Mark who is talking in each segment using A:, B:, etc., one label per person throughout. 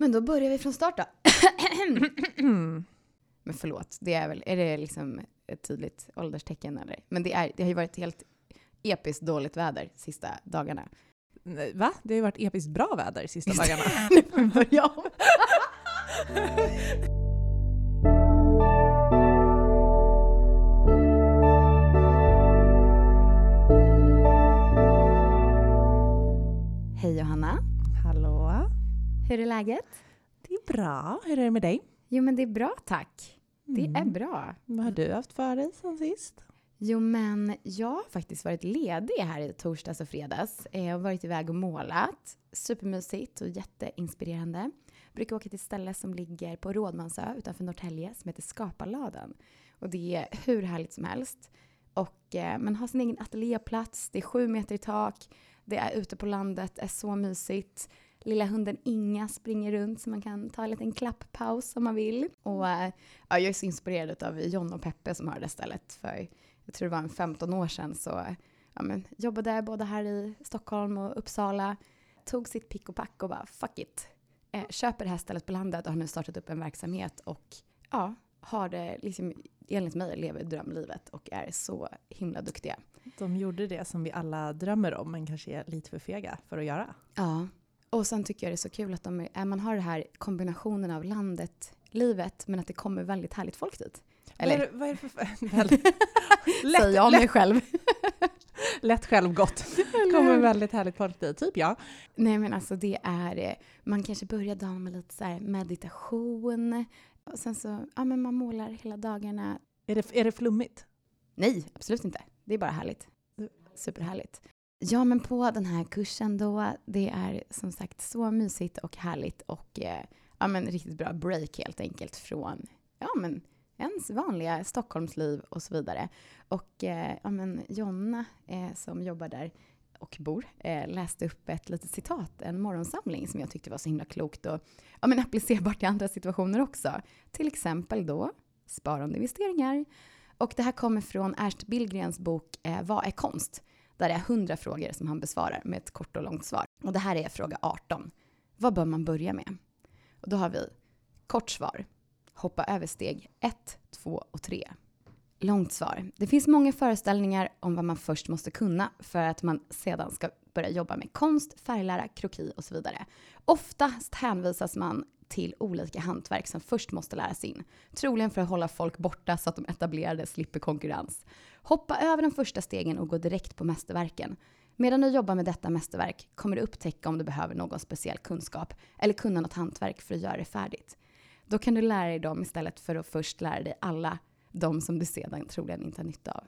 A: Men då börjar vi från start då. Men förlåt, det är väl, är det liksom ett tydligt ålderstecken eller? Men det, är, det har ju varit helt episkt dåligt väder sista dagarna.
B: Va? Det har ju varit episkt bra väder sista dagarna.
A: nu får vi börja om. Hej Johanna,
B: Hallå?
A: Hur är läget?
B: Det är bra. Hur är det med dig?
A: Jo men det är bra tack. Det är
B: Mm.
A: bra.
B: Vad har du haft för dig sen sist?
A: Jo, men jag har faktiskt varit ledig här i torsdags och fredags. Eh, Jag har varit iväg och målat. Supermysigt och jätteinspirerande. Brukar åka till ett ställe som ligger på Rådmansö utanför Norrtälje som heter Skaparladen. Och det är hur härligt som helst. Och eh, man har sin egen ateljéplats, det är sju meter i tak, det är ute på landet, det är så mysigt. Lilla hunden Inga springer runt så man kan ta en liten klapppaus om man vill. Och eh, ja, jag är så inspirerad av John och Peppe som har det stället. För jag tror det var en 15 år sedan så ja, men, jobbade både här i Stockholm och Uppsala. Tog sitt pick och pack och bara fuck it. Eh, köper det här stället på landet och har nu startat upp en verksamhet och ja, har det liksom enligt mig lever drömlivet och är så himla duktiga.
B: De gjorde det som vi alla drömmer om, men kanske är lite för fega för att göra.
A: Ja. Och sen tycker jag det är så kul att de är, man har det här kombinationen av landet, livet, men att det kommer väldigt härligt folk dit. Eller
B: Vad är, det- vad är det för... väldigt,
A: säger jag om mig själv.
B: lätt självgott. Kommer väldigt härligt folk dit, typ jag.
A: Nej men alltså det är, eh, man kanske börjar dagen med lite så meditation. Och sen så, ja men man målar hela dagarna.
B: Är det, är det flummigt?
A: Nej, absolut inte. Det är bara härligt. Superhärligt. Ja men på den här kursen då, det är som sagt så mysigt och härligt och eh, ja men riktigt bra break helt enkelt från, ja men ens vanliga Stockholmsliv och så vidare. Och eh, ja men Jonna eh, som jobbar där och bor, eh, läste upp ett litet citat, en morgonsamling som jag tyckte var så himla klokt och ja, men applicerbart i andra situationer också. Till exempel då sparande investeringar. Och det här kommer från Ernst Billgrens bok eh, Vad är konst? Där det är 100 frågor som han besvarar med ett kort och långt svar. Och det här är fråga 18. Vad bör man börja med? Och då har vi kort svar. Hoppa över steg 1, 2 och 3. Långt svar. Det finns många föreställningar om vad man först måste kunna för att man sedan ska börja jobba med konst, färglära, kroki och så vidare. Oftast hänvisas man till olika hantverk som först måste läras in. Troligen för att hålla folk borta så att de etablerade slipper konkurrens. Hoppa över de första stegen och gå direkt på mästerverken. Medan du jobbar med detta mästerverk kommer du upptäcka om du behöver någon speciell kunskap eller kunna något hantverk för att göra det färdigt. Då kan du lära dig dem istället för att först lära dig alla de som du sedan troligen inte har nytta av.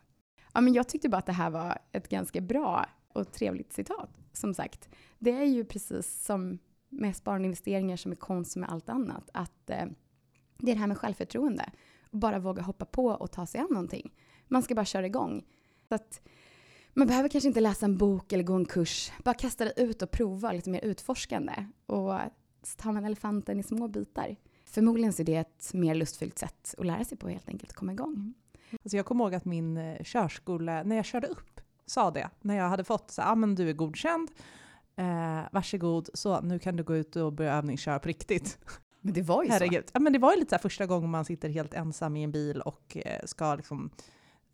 A: Ja, men jag tyckte bara att det här var ett ganska bra och trevligt citat. Som sagt, det är ju precis som med sparande investeringar som är konst som med allt annat. Att eh, det är det här med självförtroende. Bara våga hoppa på och ta sig an någonting. Man ska bara köra igång. Så att man behöver kanske inte läsa en bok eller gå en kurs. Bara kasta det ut och prova lite mer utforskande. Och så tar man elefanten i små bitar. Förmodligen så är det ett mer lustfyllt sätt att lära sig på helt enkelt, komma igång.
B: Alltså jag kommer ihåg att min eh, körskola, när jag körde upp, sa det. När jag hade fått så ja ah, men du är godkänd, eh, varsågod, så nu kan du gå ut och börja övningsköra på riktigt.
A: Men det var ju så.
B: Herregud. Ja, men det var ju lite så här första gången man sitter helt ensam i en bil och eh, ska liksom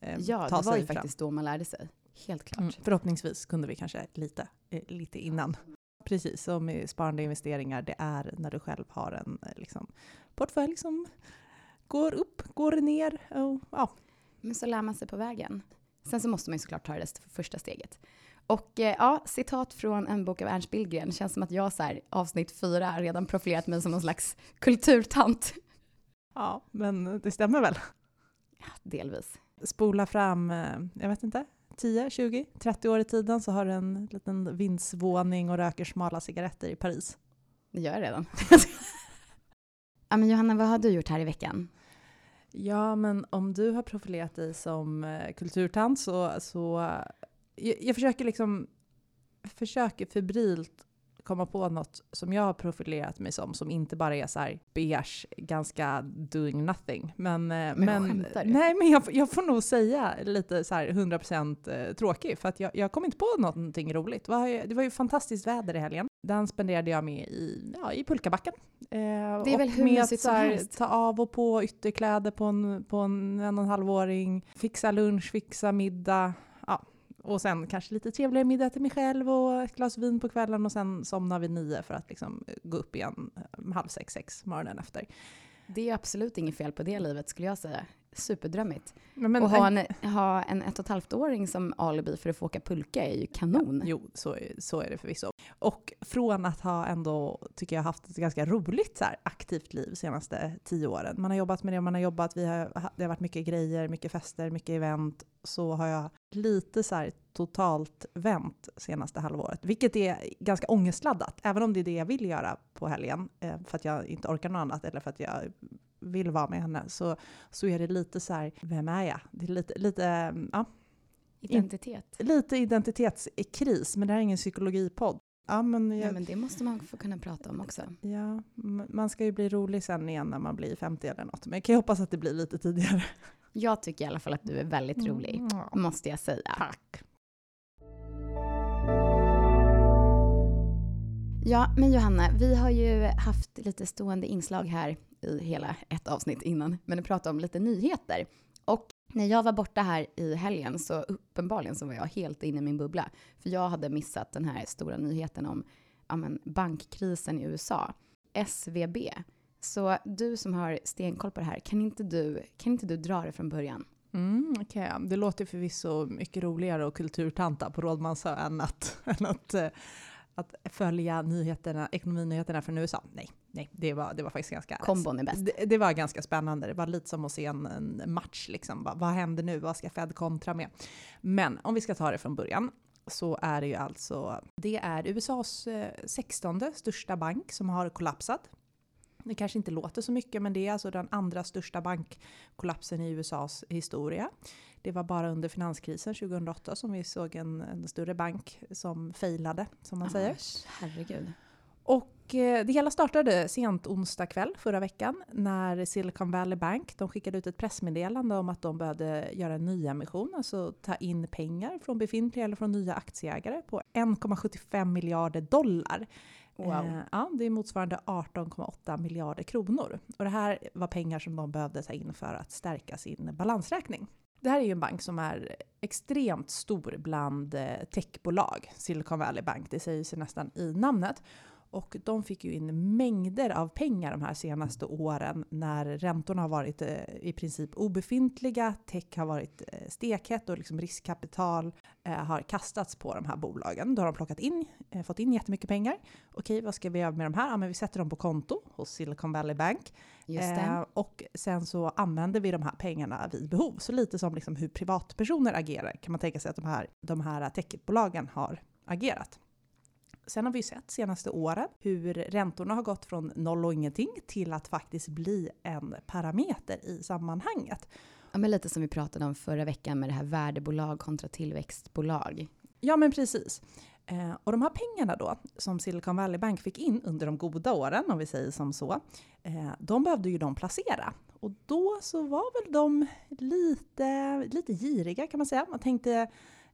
B: eh,
A: Ja,
B: ta
A: det var
B: sig
A: ju
B: fram.
A: faktiskt då man lärde sig. Helt klart.
B: Mm, förhoppningsvis kunde vi kanske lite, eh, lite innan. Precis, som med sparande investeringar, det är när du själv har en eh, liksom, portfölj som går upp, går ner. Och, ja.
A: Men så lär man sig på vägen. Sen så måste man ju såklart ta det första steget. Och eh, ja, citat från en bok av Ernst Billgren. Känns som att jag så här, avsnitt fyra redan profilerat mig som någon slags kulturtant.
B: ja, men det stämmer väl.
A: Ja, delvis.
B: Spola fram, eh, jag vet inte, 10, 20, 30 år i tiden så har du en liten vindsvåning och röker smala cigaretter i Paris.
A: Det gör jag redan. ja, men Johanna, vad har du gjort här i veckan?
B: Ja, men om du har profilerat dig som eh, kulturtant så, så jag, jag försöker liksom försöker febrilt komma på något som jag har profilerat mig som, som inte bara är så här beige, ganska doing nothing. Men, eh,
A: men, men
B: nej, men jag, jag, får nog säga lite så här 100% eh, tråkig, för att jag, jag kom inte på någonting roligt. Det var, det var ju fantastiskt väder i helgen. Den spenderade jag med i, ja, i pulkabacken.
A: Eh, det är väl hur med att, här,
B: ta av och på ytterkläder på en, på en en och en halvåring, fixa lunch, fixa middag. Och sen kanske lite trevligare middag till mig själv och ett glas vin på kvällen och sen somnar vi nio för att liksom eh, gå upp igen eh, halv sex, sex morgonen efter.
A: Det är absolut inget fel på det livet skulle jag säga superdrömmigt. Men, men, och ha en, ha en ett och ett halvt-åring som alibi för att få åka pulka är ju kanon.
B: Jo, så, så är det förvisso. Och från att ha ändå, tycker jag, haft ett ganska roligt så här, aktivt liv de senaste tio åren. Man har jobbat med det man har jobbat, vi har, det har varit mycket grejer, mycket fester, mycket event. Så har jag lite så här totalt vänt senaste halvåret, vilket är ganska ångestladdat, även om det är det jag vill göra på helgen, eh, för att jag inte orkar något annat eller för att jag vill vara med henne så, så är det lite så här, vem är jag? Det är lite, lite ja.
A: Identitet.
B: lite identitetskris, men det här är ingen psykologipodd.
A: Ja men, jag, ja, men det måste man få kunna prata om också.
B: Ja, man ska ju bli rolig sen igen när man blir 50 eller något, men jag kan ju hoppas att det blir lite tidigare.
A: Jag tycker i alla fall att du är väldigt rolig, mm, måste jag säga.
B: Tack.
A: Ja, men Johanna, vi har ju haft lite stående inslag här i hela ett avsnitt innan, men att prata om lite nyheter. Och när jag var borta här i helgen så uppenbarligen så var jag helt inne i min bubbla. För jag hade missat den här stora nyheten om ja, men, bankkrisen i USA, SVB. Så du som har stenkoll på det här, kan inte du, kan inte du dra det från början?
B: Mm, okay. Det låter förvisso mycket roligare och kulturtanta på Rådmansö än att, än att eh, att följa nyheterna, ekonominyheterna från USA. Nej, nej det, var, det var faktiskt ganska...
A: Kombon är bäst.
B: Det, det, var ganska spännande. Det var lite som att se en, en match. Liksom. Vad, vad händer nu? Vad ska Fed kontra med? Men om vi ska ta det från början så är det ju alltså, det är USAs 16 eh, största bank som har kollapsat. Det kanske inte låter så mycket, men det är alltså den andra största bankkollapsen i USAs historia. Det var bara under finanskrisen 2008 som vi såg en, en större bank som failade, som man säger.
A: Herregud.
B: Och eh, det hela startade sent onsdag kväll förra veckan när Silicon Valley Bank de skickade ut ett pressmeddelande om att de behövde göra en nyemission, alltså ta in pengar från befintliga eller från nya aktieägare på 1,75 miljarder dollar. Wow. Eh, ja, det är motsvarande 18,8 miljarder kronor. Och det här var pengar som de behövde ta in för att stärka sin balansräkning. Det här är ju en bank som är extremt stor bland eh, techbolag. Silicon Valley Bank, det säger sig nästan i namnet. Och de fick ju in mängder av pengar de här senaste åren när räntorna har varit eh, i princip obefintliga, tech har varit eh, stekhett och liksom riskkapital eh, har kastats på de här bolagen. Då har de plockat in, fått in jättemycket pengar. Okej, vad ska vi göra med de här? Ja, men vi sätter dem på konto hos Silicon Valley Bank. Eh, och sen så använder vi de här pengarna vid behov. Så lite som liksom hur privatpersoner agerar kan man tänka sig att de här, de här techbolagen har agerat. Sen har vi sett senaste åren hur räntorna har gått från noll och ingenting till att faktiskt bli en parameter i sammanhanget.
A: Ja, men lite som vi pratade om förra veckan med det här värdebolag kontra tillväxtbolag.
B: Ja, men precis. Eh, och de här pengarna då, som Silicon Valley Bank fick in under de goda åren, om vi säger som så, eh, de behövde ju de placera. Och då så var väl de lite, lite giriga kan man säga. Man tänkte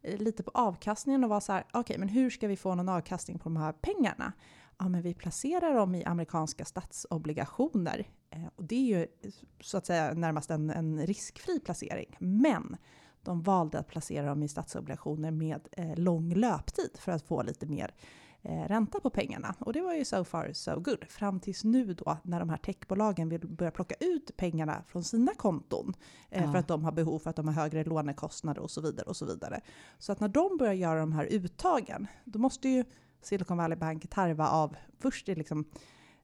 B: Eh, lite på avkastningen och var så här, okej, okay, men hur ska vi få någon avkastning på de här pengarna? Ja, men vi placerar dem i amerikanska statsobligationer. Eh, och det är ju eh, så att säga närmast en, en riskfri placering. Men de valde att placera dem i statsobligationer med eh, lång löptid för att få lite mer eh, ränta på pengarna. Och det var ju so far so good. Fram tills nu då när de här techbolagen vill börja plocka ut pengarna från sina konton. Eh, ja. För att de har behov, för att de har högre lånekostnader och så vidare. och Så vidare. Så att när de börjar göra de här uttagen, då måste ju Silicon Valley Bank tarva av först det, liksom,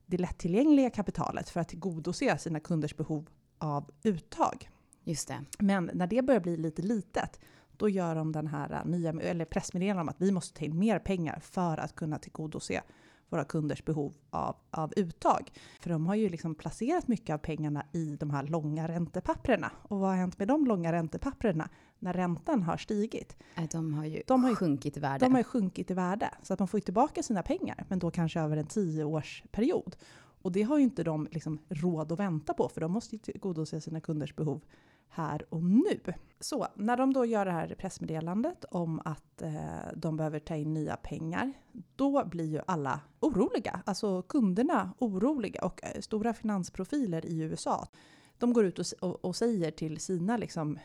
B: det lättillgängliga kapitalet för att tillgodose sina kunders behov av uttag.
A: Just det.
B: Men när det börjar bli lite litet, då gör de den här äh, nya, eller pressmeddelandet om att vi måste ta in mer pengar för att kunna tillgodose våra kunders behov av, av uttag. För de har ju liksom placerat mycket av pengarna i de här långa räntepapperna. Och vad har hänt med de långa räntepapperna? när räntan har stigit.
A: Äh, De har ju
B: De har ju-
A: sjunkit i värde.
B: De har ju sjunkit i värde, så att man får ju tillbaka sina pengar, men då kanske över en tioårsperiod. Och det har ju inte de liksom råd att vänta på, för de måste ju tillgodose sina kunders behov här och nu. Så när de då gör det här pressmeddelandet om att eh, de behöver ta in nya pengar, då blir ju alla oroliga. Alltså kunderna oroliga och eh, stora finansprofiler i USA, de går ut och, och, och säger till sina liksom,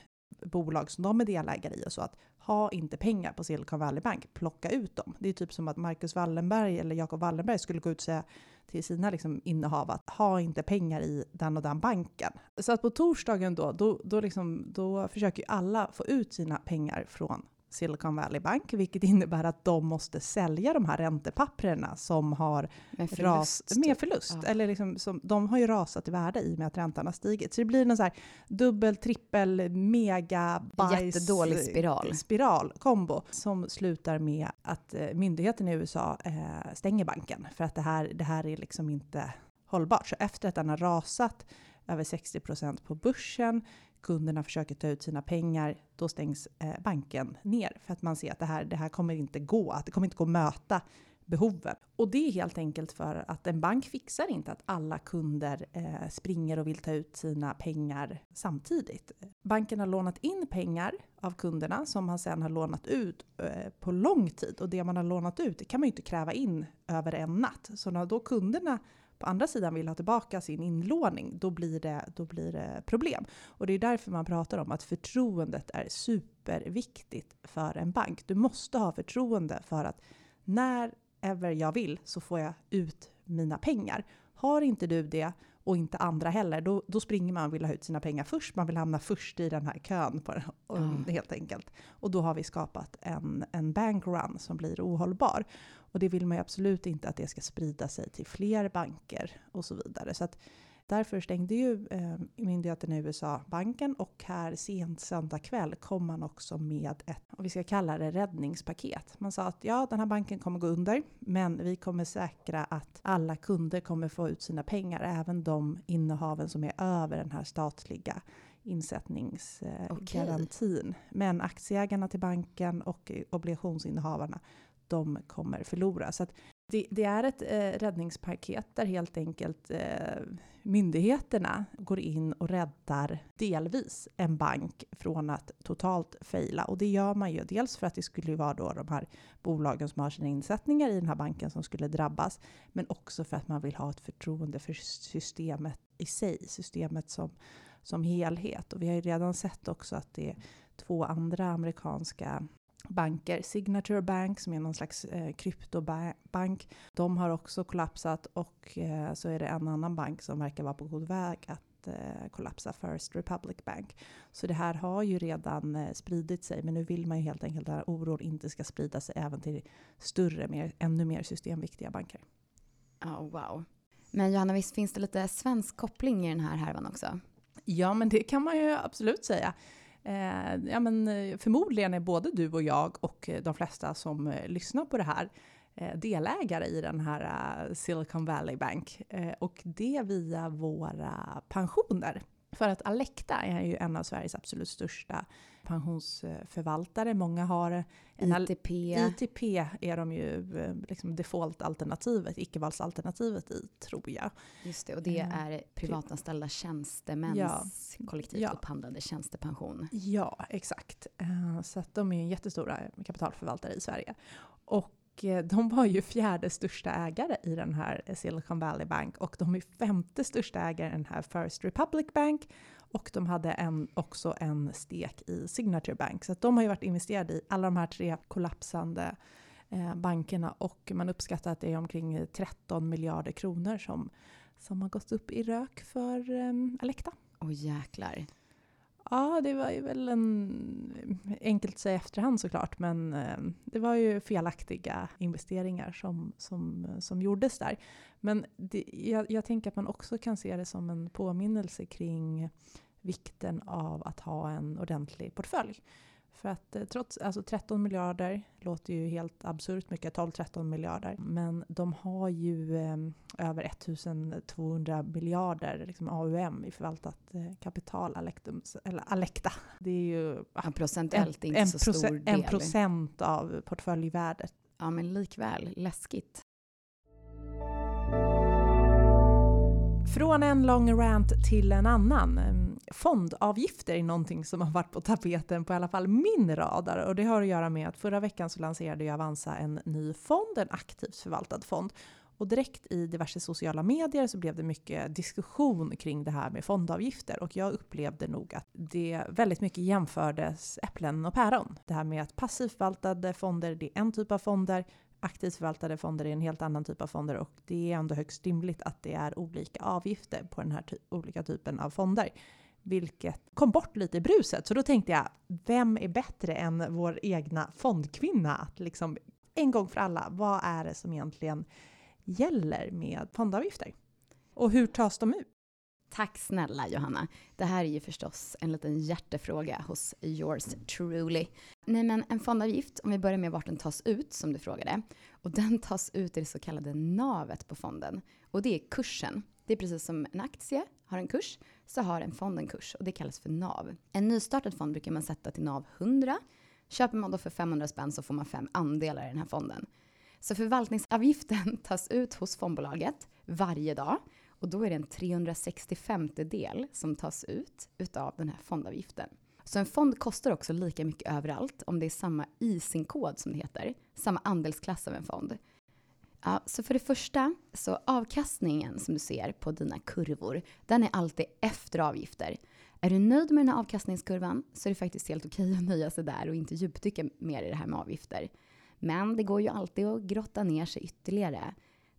B: bolag som de är delägare i och så att ha inte pengar på Silicon Valley Bank, plocka ut dem. Det är typ som att Marcus Wallenberg eller Jacob Wallenberg skulle gå ut och säga till sina liksom innehav att ha inte pengar i den och den banken. Så att på torsdagen då, då, då, liksom, då försöker ju alla få ut sina pengar från Silicon Valley Bank, vilket innebär att de måste sälja de här räntepapperna som har
A: med förlust.
B: ras, med förlust.
A: Ja.
B: Eller liksom, som, de har ju rasat i värde i och med att räntan har stigit. Så det blir en så här dubbel, trippel, mega bajs,
A: Jättedålig spiral.
B: spiral, kombo, som slutar med att eh, myndigheten i USA eh, stänger banken. För att det här, det här är liksom inte hållbart. Så efter att den har rasat över 60 procent på börsen, kunderna försöker ta ut sina pengar, då stängs eh, banken ner. För att man ser att det här, det här kommer inte gå, att det kommer inte gå att möta behoven. Och det är helt enkelt för att en bank fixar inte att alla kunder eh, springer och vill ta ut sina pengar samtidigt. Banken har lånat in pengar av kunderna som man sedan har lånat ut eh, på lång tid. Och det man har lånat ut det kan man ju inte kräva in över en natt. Så när då kunderna på andra sidan vill ha tillbaka sin inlåning, då blir det, då blir det problem. Och det är därför man pratar om att förtroendet är superviktigt för en bank. Du måste ha förtroende för att när ever jag vill så får jag ut mina pengar. Har inte du det och inte andra heller, då, då springer man och vill ha ut sina pengar först. Man vill hamna först i den här kön på, helt enkelt. Och då har vi skapat en, en bankrun som blir ohållbar. Och det vill man ju absolut inte att det ska sprida sig till fler banker och så vidare. Så att därför stängde ju eh, myndigheten i USA banken och här sent söndag kväll kom man också med ett, om vi ska kalla det räddningspaket. Man sa att ja, den här banken kommer gå under, men vi kommer säkra att alla kunder kommer få ut sina pengar, även de innehaven som är över den här statliga insättningsgarantin. Men aktieägarna till banken och eh, obligationsinnehavarna, de kommer förlora. Så att det, det är ett eh, räddningspaket där helt enkelt eh, myndigheterna går in och räddar delvis en bank från att totalt fejla. Och det gör man ju dels för att det skulle vara då de här bolagen som har sina insättningar i den här banken som skulle drabbas, men också för att man vill ha ett förtroende för systemet i sig, systemet som, som helhet. Och vi har ju redan sett också att det är två andra amerikanska banker, Signature Bank som är någon slags eh, kryptobank, de har också kollapsat och eh, så är det en annan bank som verkar vara på god väg att eh, kollapsa, First Republic Bank. Så det här har ju redan eh, spridit sig, men nu vill man ju helt enkelt att oron inte ska sprida sig även till större, mer, ännu mer systemviktiga banker.
A: Ja, wow. Men Johanna, visst finns det lite svensk koppling i den här härvan också?
B: Ja, men det kan man ju absolut säga. Eh, ja, men, eh, förmodligen är både du och jag och eh, de flesta som eh, lyssnar på det här eh, delägare i den här Silicon Valley Bank. Och det via våra pensioner. För att Alecta är ju en av Sveriges absolut största pensionsförvaltare. Många har en
A: ITP.
B: ITP är de ju eh, liksom default-alternativet, icke-valsalternativet i, tror jag.
A: Just det, och det
B: Eh,
A: är privatanställda tjänstemäns
B: Ja.
A: kollektivt
B: Ja.
A: upphandlade tjänstepension.
B: Ja, exakt. Eh, Så att de är ju jättestora kapitalförvaltare i Sverige. Och Eh, de var ju fjärde största ägare i den här Silicon Valley Bank och de är femte största ägare i den här First Republic Bank. Och de hade en, också en stek i Signature Bank. Så att de har ju varit investerade i alla de här tre kollapsande eh, bankerna och man uppskattar att det är omkring 13 miljarder kronor som, som har gått upp i rök för eh, Alecta.
A: Åh jäklar.
B: Ja, det var ju väl en, enkelt att säga i efterhand såklart, men eh, det var ju felaktiga investeringar som, som, eh, som gjordes där. Men det, jag, jag tänker att man också kan se det som en påminnelse kring vikten av att ha en ordentlig portfölj. För att eh, trots, alltså 13 miljarder låter ju helt absurt mycket, 12-13 miljarder. Men de har ju eh, över 1200 miljarder liksom AUM i förvaltat eh, kapital, Alectum, eller Alecta. Det är ju
A: ja, procentuellt
B: en,
A: inte
B: en,
A: så stor del.
B: en procent av portföljvärdet.
A: Ja, men likväl läskigt.
B: Från en lång rant till en annan. Ehm, fondavgifter är någonting som har varit på tapeten på i alla fall min radar och det har att göra med att förra veckan så lanserade ju Avanza en ny fond, en aktivt förvaltad fond. Och direkt i diverse sociala medier så blev det mycket diskussion kring det här med fondavgifter och jag upplevde nog att det väldigt mycket jämfördes äpplen och päron. Det här med att passivt förvaltade fonder, det är en typ av fonder, aktivt förvaltade fonder är en helt annan typ av fonder och det är ändå högst rimligt att det är olika avgifter på den här ty olika typen av fonder. Vilket kom bort lite i bruset. Så då tänkte jag, vem är bättre än vår egna fondkvinna att liksom en gång för alla, vad är det som egentligen gäller med fondavgifter? Och hur tas de ut?
A: Tack snälla Johanna. Det här är ju förstås en liten hjärtefråga hos yours truly. Nej men en fondavgift, om vi börjar med vart den tas ut som du frågade. Och den tas ut i det så kallade navet på fonden. Och det är kursen. Det är precis som en aktie har en kurs, så har en fond en kurs och det kallas för NAV. En nystartad fond brukar man sätta till NAV 100. Köper man då för 500 spänn så får man fem andelar i den här fonden. Så förvaltningsavgiften tas ut hos fondbolaget varje dag och då är det en 365 del som tas ut utav den här fondavgiften. Så en fond kostar också lika mycket överallt om det är samma ISIN-kod som det heter, samma andelsklass av en fond. Ja, så för det första, så avkastningen som du ser på dina kurvor, den är alltid efter avgifter. Är du nöjd med den här avkastningskurvan så är det faktiskt helt okej att nöja sig där och inte djupdyka mer i det här med avgifter. Men det går ju alltid att grotta ner sig ytterligare.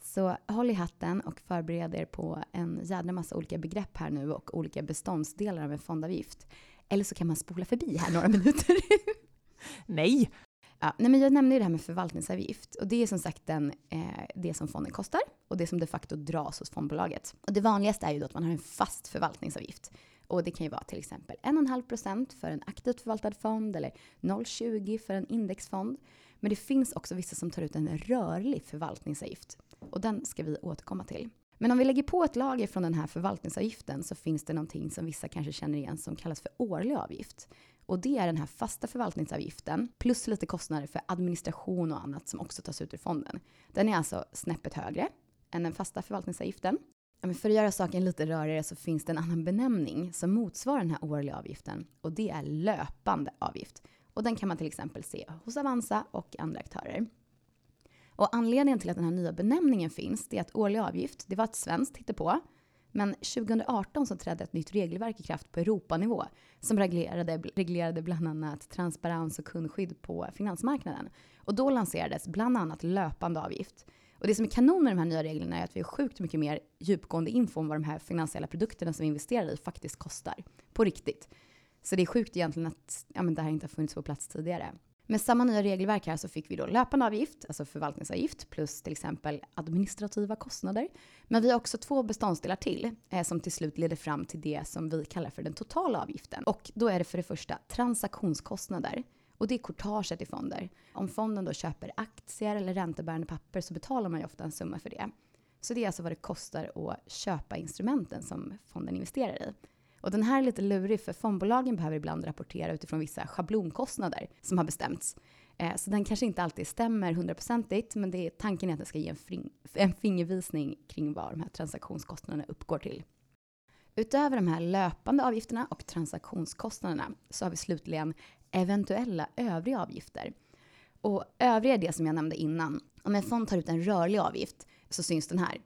A: Så håll i hatten och förbered er på en jädra massa olika begrepp här nu och olika beståndsdelar av en fondavgift. Eller så kan man spola förbi här några minuter.
B: Nej!
A: Ja, nej men jag nämnde ju det här med förvaltningsavgift och det är som sagt den, eh, det som fonden kostar och det som de facto dras hos fondbolaget. Och det vanligaste är ju då att man har en fast förvaltningsavgift. Och det kan ju vara till exempel 1,5% för en aktivt förvaltad fond eller 0,20 för en indexfond. Men det finns också vissa som tar ut en rörlig förvaltningsavgift och den ska vi återkomma till. Men om vi lägger på ett lager från den här förvaltningsavgiften så finns det någonting som vissa kanske känner igen som kallas för årlig avgift. Och det är den här fasta förvaltningsavgiften plus lite kostnader för administration och annat som också tas ut ur fonden. Den är alltså snäppet högre än den fasta förvaltningsavgiften. Men för att göra saken lite rörigare så finns det en annan benämning som motsvarar den här årliga avgiften och det är löpande avgift. Och den kan man till exempel se hos Avanza och andra aktörer. Och anledningen till att den här nya benämningen finns, det är att årlig avgift, det var ett svenskt hittepå. Men 2018 så trädde ett nytt regelverk i kraft på Europanivå som reglerade, reglerade bland annat transparens och kundskydd på finansmarknaden. Och då lanserades bland annat löpande avgift. Och det som är kanon med de här nya reglerna är att vi har sjukt mycket mer djupgående info om vad de här finansiella produkterna som vi investerar i faktiskt kostar. På riktigt. Så det är sjukt egentligen att ja, men det här inte har funnits på plats tidigare. Med samma nya regelverk här så fick vi då löpande avgift, alltså förvaltningsavgift, plus till exempel administrativa kostnader. Men vi har också två beståndsdelar till eh, som till slut leder fram till det som vi kallar för den totala avgiften. Och då är det för det första transaktionskostnader. Och det är courtaget i fonder. Om fonden då köper aktier eller räntebärande papper så betalar man ju ofta en summa för det. Så det är alltså vad det kostar att köpa instrumenten som fonden investerar i. Och den här är lite lurig för fondbolagen behöver ibland rapportera utifrån vissa schablonkostnader som har bestämts. Eh, så den kanske inte alltid stämmer hundraprocentigt, men det är, tanken är att den ska ge en, en fingervisning kring vad de här transaktionskostnaderna uppgår till. Utöver de här löpande avgifterna och transaktionskostnaderna så har vi slutligen eventuella övriga avgifter. Och övriga är det som jag nämnde innan. Om en fond tar ut en rörlig avgift så syns den här.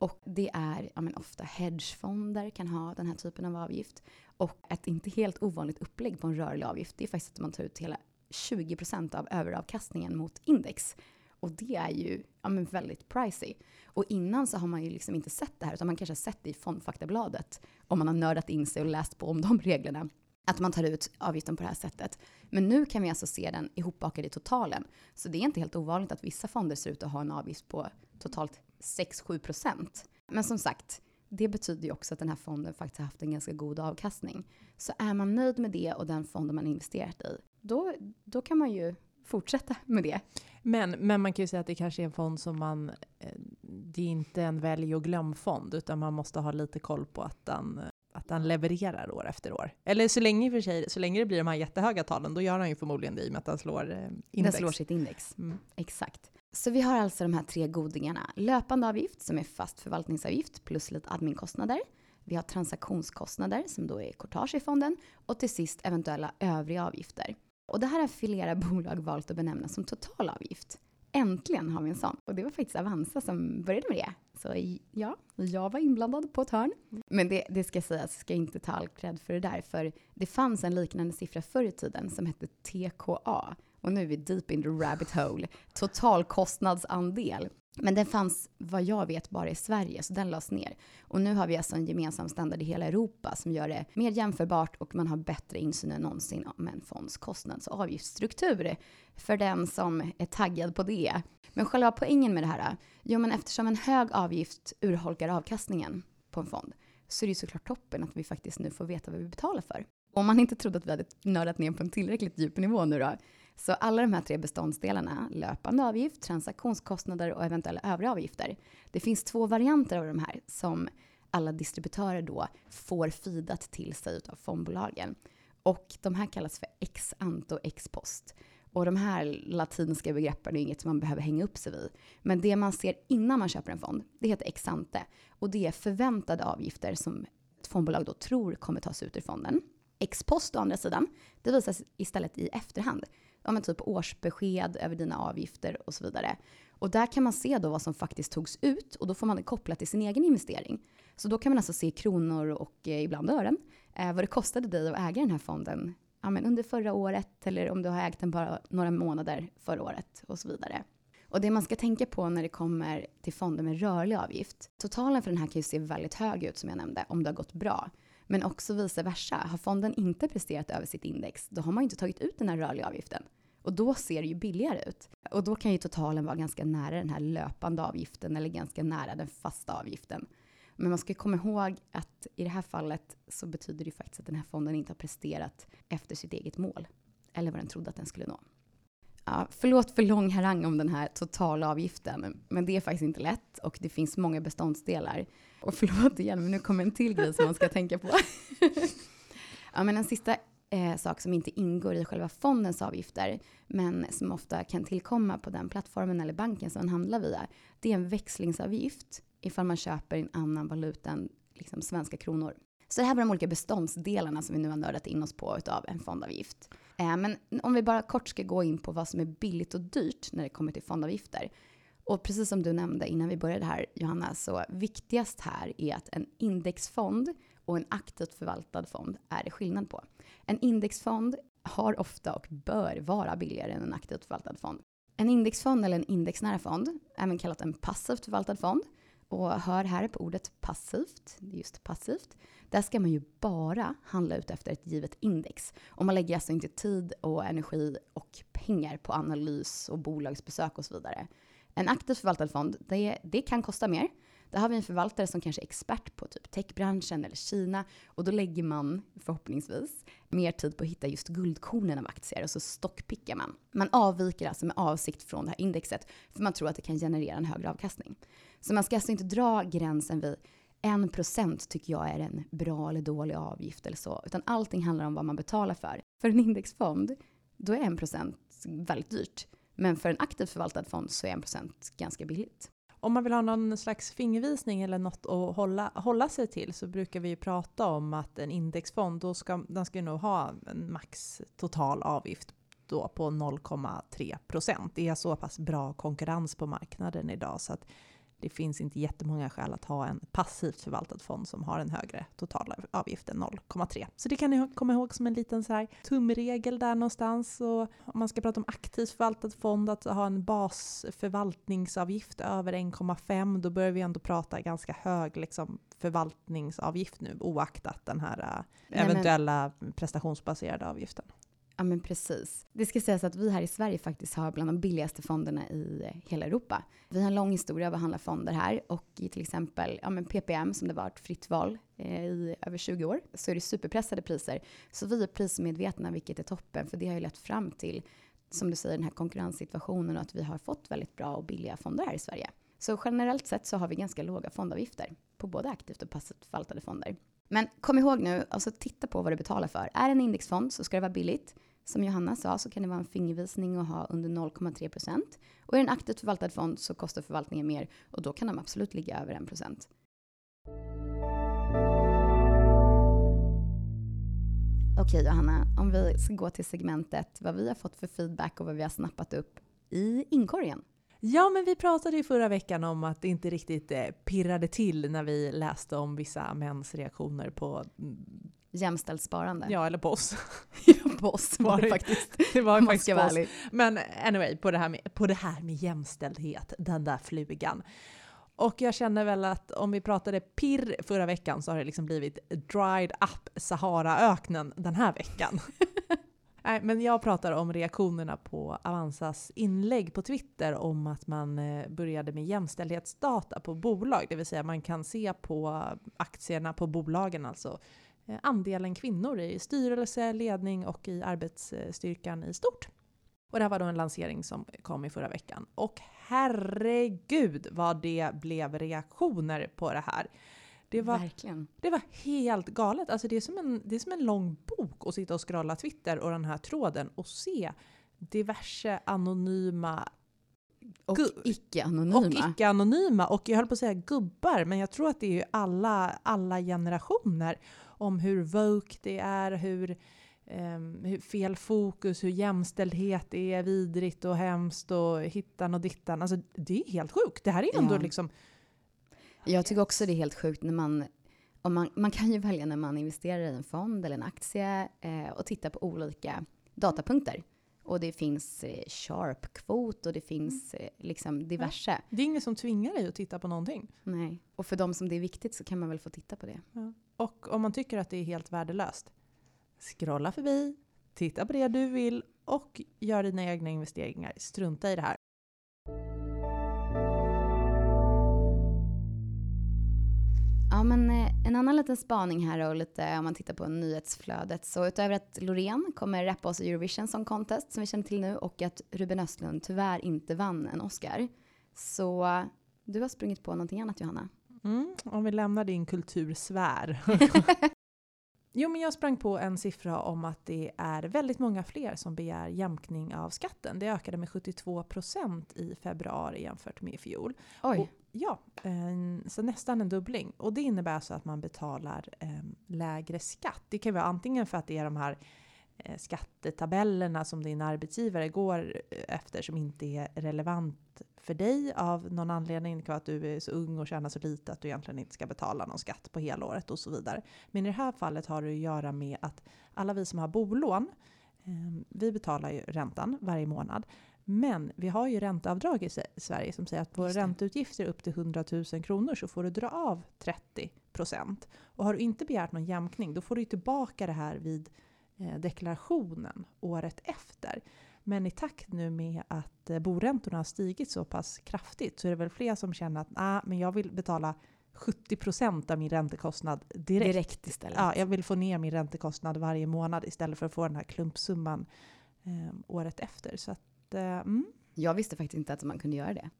A: Och det är ja, men ofta hedgefonder kan ha den här typen av avgift. Och ett inte helt ovanligt upplägg på en rörlig avgift det är faktiskt att man tar ut hela 20% av överavkastningen mot index. Och det är ju ja, men väldigt pricey. Och innan så har man ju liksom inte sett det här, utan man kanske har sett det i fondfaktabladet, om man har nördat in sig och läst på om de reglerna, att man tar ut avgiften på det här sättet. Men nu kan vi alltså se den ihopbakad i totalen. Så det är inte helt ovanligt att vissa fonder ser ut att ha en avgift på totalt 6-7 procent. Men som sagt, det betyder ju också att den här fonden faktiskt har haft en ganska god avkastning. Så är man nöjd med det och den fonden man investerat i, då, då kan man ju fortsätta med det.
B: Men, men man kan ju säga att det kanske är en fond som man, eh, det är inte en välj och glöm-fond, utan man måste ha lite koll på att den, att den levererar år efter år. Eller så länge, för sig, så länge det blir de här jättehöga talen, då gör han ju förmodligen det i och med att den slår eh, index.
A: Den slår sitt index.
B: Mm.
A: Exakt. Så vi har alltså de här tre godingarna. Löpande avgift som är fast förvaltningsavgift plus lite adminkostnader. Vi har transaktionskostnader som då är courtage i fonden och till sist eventuella övriga avgifter. Och det här har flera bolag valt att benämna som totalavgift. Äntligen har vi en sån. Och det var faktiskt Avanza som började med det. Så ja, jag var inblandad på ett hörn. Men det, det ska sägas, jag ska inte ta all cred för det där, för det fanns en liknande siffra förr i tiden som hette TKA. Och nu är vi deep in the rabbit hole. Totalkostnadsandel. Men den fanns, vad jag vet, bara i Sverige, så den lades ner. Och nu har vi alltså en gemensam standard i hela Europa som gör det mer jämförbart och man har bättre insyn än någonsin om en fonds kostnads och avgiftsstruktur för den som är taggad på det. Men själva poängen med det här, jo men eftersom en hög avgift urholkar avkastningen på en fond så är det ju såklart toppen att vi faktiskt nu får veta vad vi betalar för. Om man inte trodde att vi hade nördat ner på en tillräckligt djup nivå nu då, så alla de här tre beståndsdelarna, löpande avgift, transaktionskostnader och eventuella övriga avgifter. Det finns två varianter av de här som alla distributörer då får fidat till sig av fondbolagen. Och de här kallas för ex ante och ex post. Och de här latinska begreppen är inget som man behöver hänga upp sig vid. Men det man ser innan man köper en fond, det heter ex ante. Och det är förväntade avgifter som ett fondbolag då tror kommer tas ut ur fonden. Ex post å andra sidan, det visas istället i efterhand ja, men typ årsbesked över dina avgifter och så vidare. Och där kan man se då vad som faktiskt togs ut och då får man det kopplat till sin egen investering. Så då kan man alltså se kronor och eh, ibland ören, eh, vad det kostade dig att äga den här fonden ja, men under förra året eller om du har ägt den bara några månader förra året och så vidare. Och det man ska tänka på när det kommer till fonder med rörlig avgift, totalen för den här kan ju se väldigt hög ut som jag nämnde, om det har gått bra. Men också vice versa. Har fonden inte presterat över sitt index, då har man ju inte tagit ut den här rörliga avgiften. Och då ser det ju billigare ut. Och då kan ju totalen vara ganska nära den här löpande avgiften eller ganska nära den fasta avgiften. Men man ska komma ihåg att i det här fallet så betyder det ju faktiskt att den här fonden inte har presterat efter sitt eget mål. Eller vad den trodde att den skulle nå. Ja, förlåt för lång harang om den här totala avgiften, men det är faktiskt inte lätt och det finns många beståndsdelar. Och förlåt igen, men nu kommer en till grej som man ska tänka på. ja, men en sista eh, sak som inte ingår i själva fondens avgifter, men som ofta kan tillkomma på den plattformen eller banken som man handlar via, det är en växlingsavgift ifall man köper en annan valuta än liksom, svenska kronor. Så det här var de olika beståndsdelarna som vi nu har nördat in oss på utav en fondavgift. Eh, men om vi bara kort ska gå in på vad som är billigt och dyrt när det kommer till fondavgifter. Och precis som du nämnde innan vi började här Johanna, så viktigast här är att en indexfond och en aktivt förvaltad fond är det skillnad på. En indexfond har ofta och bör vara billigare än en aktivt förvaltad fond. En indexfond eller en indexnära fond, även kallat en passivt förvaltad fond, och hör här på ordet passivt, just passivt, där ska man ju bara handla ut efter ett givet index. Och man lägger alltså inte tid och energi och pengar på analys och bolagsbesök och så vidare. En aktivt förvaltad fond, det, det kan kosta mer. Där har vi en förvaltare som kanske är expert på typ techbranschen eller Kina och då lägger man förhoppningsvis mer tid på att hitta just guldkornen av aktier och så stockpickar man. Man avviker alltså med avsikt från det här indexet för man tror att det kan generera en högre avkastning. Så man ska alltså inte dra gränsen vid en procent tycker jag är en bra eller dålig avgift eller så, utan allting handlar om vad man betalar för. För en indexfond, då är en procent väldigt dyrt. Men för en aktivt förvaltad fond så är en procent ganska billigt.
B: Om man vill ha någon slags fingervisning eller något att hålla, hålla sig till så brukar vi ju prata om att en indexfond, då ska, den ska nog ha en max total avgift då på 0,3 procent. Det är så pass bra konkurrens på marknaden idag så att det finns inte jättemånga skäl att ha en passivt förvaltad fond som har en högre totalavgift än 0,3. Så det kan ni komma ihåg som en liten så här tumregel där någonstans. Och om man ska prata om aktivt förvaltad fond, att ha en basförvaltningsavgift över 1,5, då börjar vi ändå prata ganska hög liksom, förvaltningsavgift nu, oaktat den här äh, eventuella prestationsbaserade avgiften.
A: Ja, men precis. Det ska sägas att vi här i Sverige faktiskt har bland de billigaste fonderna i eh, hela Europa. Vi har en lång historia av att handla fonder här och i till exempel ja, men PPM som det varit fritt val eh, i över 20 år så är det superpressade priser. Så vi är prismedvetna, vilket är toppen, för det har ju lett fram till, som du säger, den här konkurrenssituationen och att vi har fått väldigt bra och billiga fonder här i Sverige. Så generellt sett så har vi ganska låga fondavgifter på både aktivt och passivt förvaltade fonder. Men kom ihåg nu, alltså titta på vad du betalar för. Är det en indexfond så ska det vara billigt. Som Johanna sa så kan det vara en fingervisning att ha under 0,3 procent. Och är det en aktivt förvaltad fond så kostar förvaltningen mer och då kan de absolut ligga över 1 procent. Okej Johanna, om vi ska gå till segmentet vad vi har fått för feedback och vad vi har snappat upp i inkorgen.
B: Ja, men vi pratade ju förra veckan om att det inte riktigt eh, pirrade till när vi läste om vissa mäns reaktioner på... Mm,
A: Jämställt sparande.
B: Ja, eller på oss.
A: Ja, på oss var det faktiskt.
B: Det var faktiskt
A: ska
B: på
A: vara
B: oss.
A: ärlig.
B: Men anyway, på det, här med, på det här med jämställdhet, den där flugan. Och jag känner väl att om vi pratade pirr förra veckan så har det liksom blivit dried up Saharaöknen den här veckan. Nej, men jag pratar om reaktionerna på Avanzas inlägg på Twitter om att man eh, började med jämställdhetsdata på bolag, det vill säga man kan se på aktierna på bolagen, alltså andelen kvinnor i styrelse, ledning och i arbetsstyrkan i stort. Och det här var då en lansering som kom i förra veckan. Och herregud vad det blev reaktioner på det här. Det var,
A: Verkligen.
B: det var helt galet. Alltså det, är som en, det är som en lång bok att sitta och scrolla Twitter och den här tråden och se diverse anonyma
A: Och icke-anonyma.
B: och icke-anonyma och jag höll på att säga gubbar, men jag tror att det är alla, alla generationer om hur woke det är, hur, ehm, hur fel fokus, hur jämställdhet är vidrigt och hemskt och hittan och dittan. Alltså det är helt sjukt. Det här är ändå
A: Ja.
B: liksom...
A: Jag tycker också det är helt sjukt när man, om man, man kan ju välja när man investerar i en fond eller en aktie eh, och titta på olika datapunkter. Och det finns eh, sharp-kvot och det finns eh, liksom diverse.
B: Det är ingen som tvingar dig att titta på någonting.
A: Nej. Och för de som det är viktigt så kan man väl få titta på det.
B: Och om man tycker att det är helt värdelöst, scrolla förbi, titta på det du vill och gör dina egna investeringar. Strunta i det här.
A: Ja, men eh, en annan liten spaning här och lite om man tittar på nyhetsflödet. Så utöver att Loreen kommer rappa oss i Eurovision Song Contest som vi känner till nu och att Ruben Östlund tyvärr inte vann en Oscar. Så du har sprungit på någonting annat Johanna.
B: Mm, om vi lämnar din kultursfär. jo, men jag sprang på en siffra om att det är väldigt många fler som begär jämkning av skatten. Det ökade med 72 procent i februari jämfört med i fjol.
A: Oj.
B: Och, ja, så nästan en dubbling. Och det innebär alltså att man betalar eh, lägre skatt. Det kan vara antingen för att det är de här skattetabellerna som din arbetsgivare går eh, efter som inte är relevant för dig av någon anledning. Det kan vara att du är så ung och tjänar så lite att du egentligen inte ska betala någon skatt på helåret och så vidare. Men i det här fallet har det att göra med att alla vi som har bolån, eh, vi betalar ju räntan varje månad. Men vi har ju ränteavdrag i Sverige som säger att
A: det.
B: ränteutgifter upp till 100 000 kronor så får du dra av 30 procent. Och har du inte begärt någon jämkning då får du tillbaka det här vid eh, deklarationen året efter. Men i takt nu med att eh, boräntorna har stigit så pass kraftigt så är det väl fler som känner att ah, men jag vill betala 70 procent av min räntekostnad direkt.
A: Direkt istället.
B: Ja, jag vill få ner min räntekostnad varje månad istället för att få den här klumpsumman eh, året efter. Så att, eh, mm.
A: Jag visste faktiskt inte att man kunde göra det.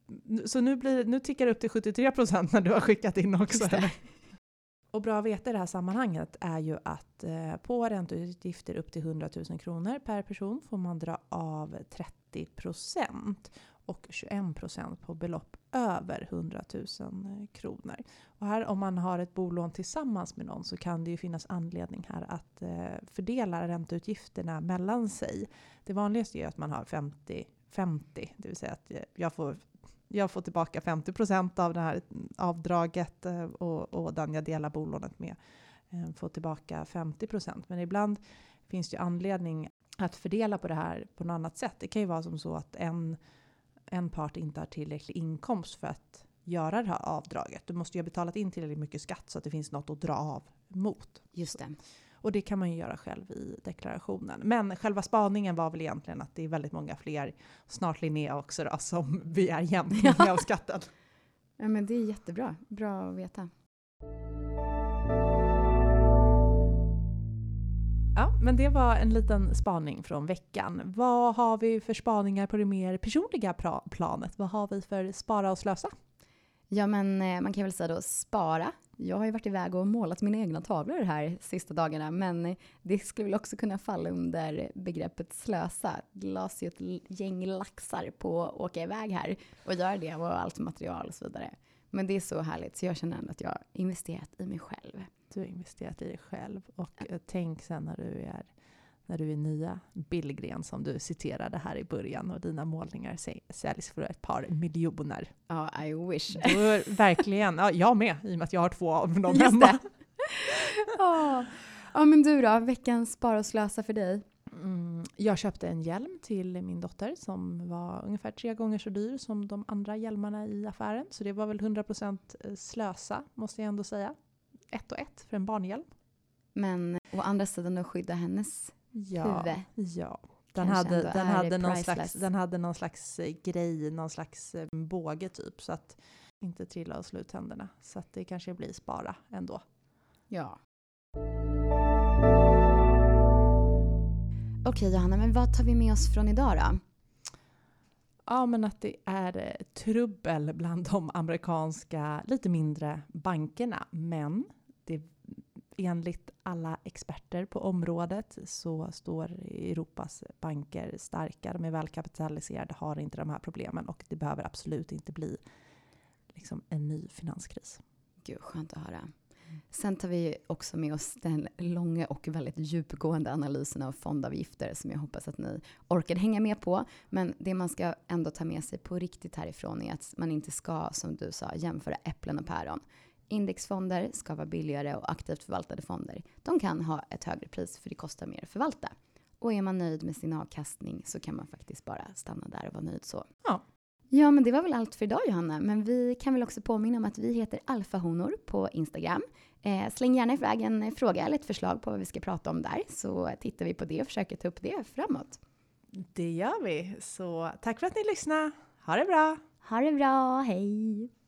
B: Så nu, blir, nu tickar det upp till 73 procent när du har skickat in också? Och bra att veta i det här sammanhanget är ju att eh, på ränteutgifter upp till 100 000 kronor per person får man dra av 30 procent och 21 procent på belopp över 100 000 eh, kronor. Och här om man har ett bolån tillsammans med någon så kan det ju finnas anledning här att eh, fördela ränteutgifterna mellan sig. Det vanligaste är att man har 50-50, det vill säga att eh, jag får jag får tillbaka 50 procent av det här avdraget eh, och, och den jag delar bolånet med eh, får tillbaka 50 procent. Men ibland finns det ju anledning att fördela på det här på något annat sätt. Det kan ju vara som så att en, en part inte har tillräcklig inkomst för att göra det här avdraget. Du måste ju ha betalat in tillräckligt mycket skatt så att det finns något att dra av mot.
A: Just det.
B: Och det kan man ju göra själv i deklarationen. Men själva spaningen var väl egentligen att det är väldigt många fler, snart Linnea också då, som begär jämkning
A: Ja.
B: av skatten.
A: Ja, men det är jättebra. Bra att veta.
B: Ja, men det var en liten spaning från veckan. Vad har vi för spaningar på det mer personliga planet? Vad har vi för spara och slösa?
A: Ja, men eh, man kan väl säga då spara. Jag har ju varit iväg och målat mina egna tavlor här sista dagarna, men det skulle väl också kunna falla under begreppet slösa. Det lades ju ett gäng laxar på att åka iväg här och göra det och allt material och så vidare. Men det är så härligt, så jag känner ändå att jag har investerat i mig själv.
B: Du har investerat i dig själv och ja. tänk sen när du är när du är nya Billgren som du citerade här i början och dina målningar sä- säljs för ett par miljoner.
A: Ja, I wish.
B: Är verkligen, ja, jag med i och med att jag har två av dem
A: Just
B: hemma.
A: Ja. ja, men du då? Veckans spara och slösa för dig?
B: Mm, jag köpte en hjälm till min dotter som var ungefär tre gånger så dyr som de andra hjälmarna i affären. Så det var väl 100% slösa måste jag ändå säga. Ett och ett för en barnhjälm.
A: Men å andra sidan då skydda hennes
B: Ja,
A: huvud.
B: ja. Den
A: Kanske
B: hade, den, hade någon
A: priceless.
B: slags, den hade någon slags eh, grej, någon slags eh, båge typ. Så att inte trilla och slå ut tänderna. Så att det kanske blir spara ändå.
A: Ja. Okej Johanna, men vad tar vi med oss från idag då?
B: Ja, men att det är eh, trubbel bland de amerikanska lite mindre bankerna. Men det, enligt alla experter på området så står Europas banker starka. De är välkapitaliserade, har inte de här problemen och det behöver absolut inte bli liksom, en ny finanskris.
A: Gud, skönt att höra. Sen tar vi också med oss den långa och väldigt djupgående analysen av fondavgifter som jag hoppas att ni orkar hänga med på. Men det man ska ändå ta med sig på riktigt härifrån är att man inte ska, som du sa, jämföra äpplen och päron. Indexfonder ska vara billigare och aktivt förvaltade fonder. De kan ha ett högre pris för det kostar mer att förvalta. Och är man nöjd med sin avkastning så kan man faktiskt bara stanna där och vara nöjd så.
B: Ja.
A: Ja, men det var väl allt för idag Johanna. Men vi kan väl också påminna om att vi heter Alfahonor på Instagram. Eh, släng gärna iväg en fråga eller ett förslag på vad vi ska prata om där, så tittar vi på det och försöker ta upp det framåt.
B: Det gör vi. Så tack för att ni lyssnade. Ha det bra!
A: Ha det bra, hej!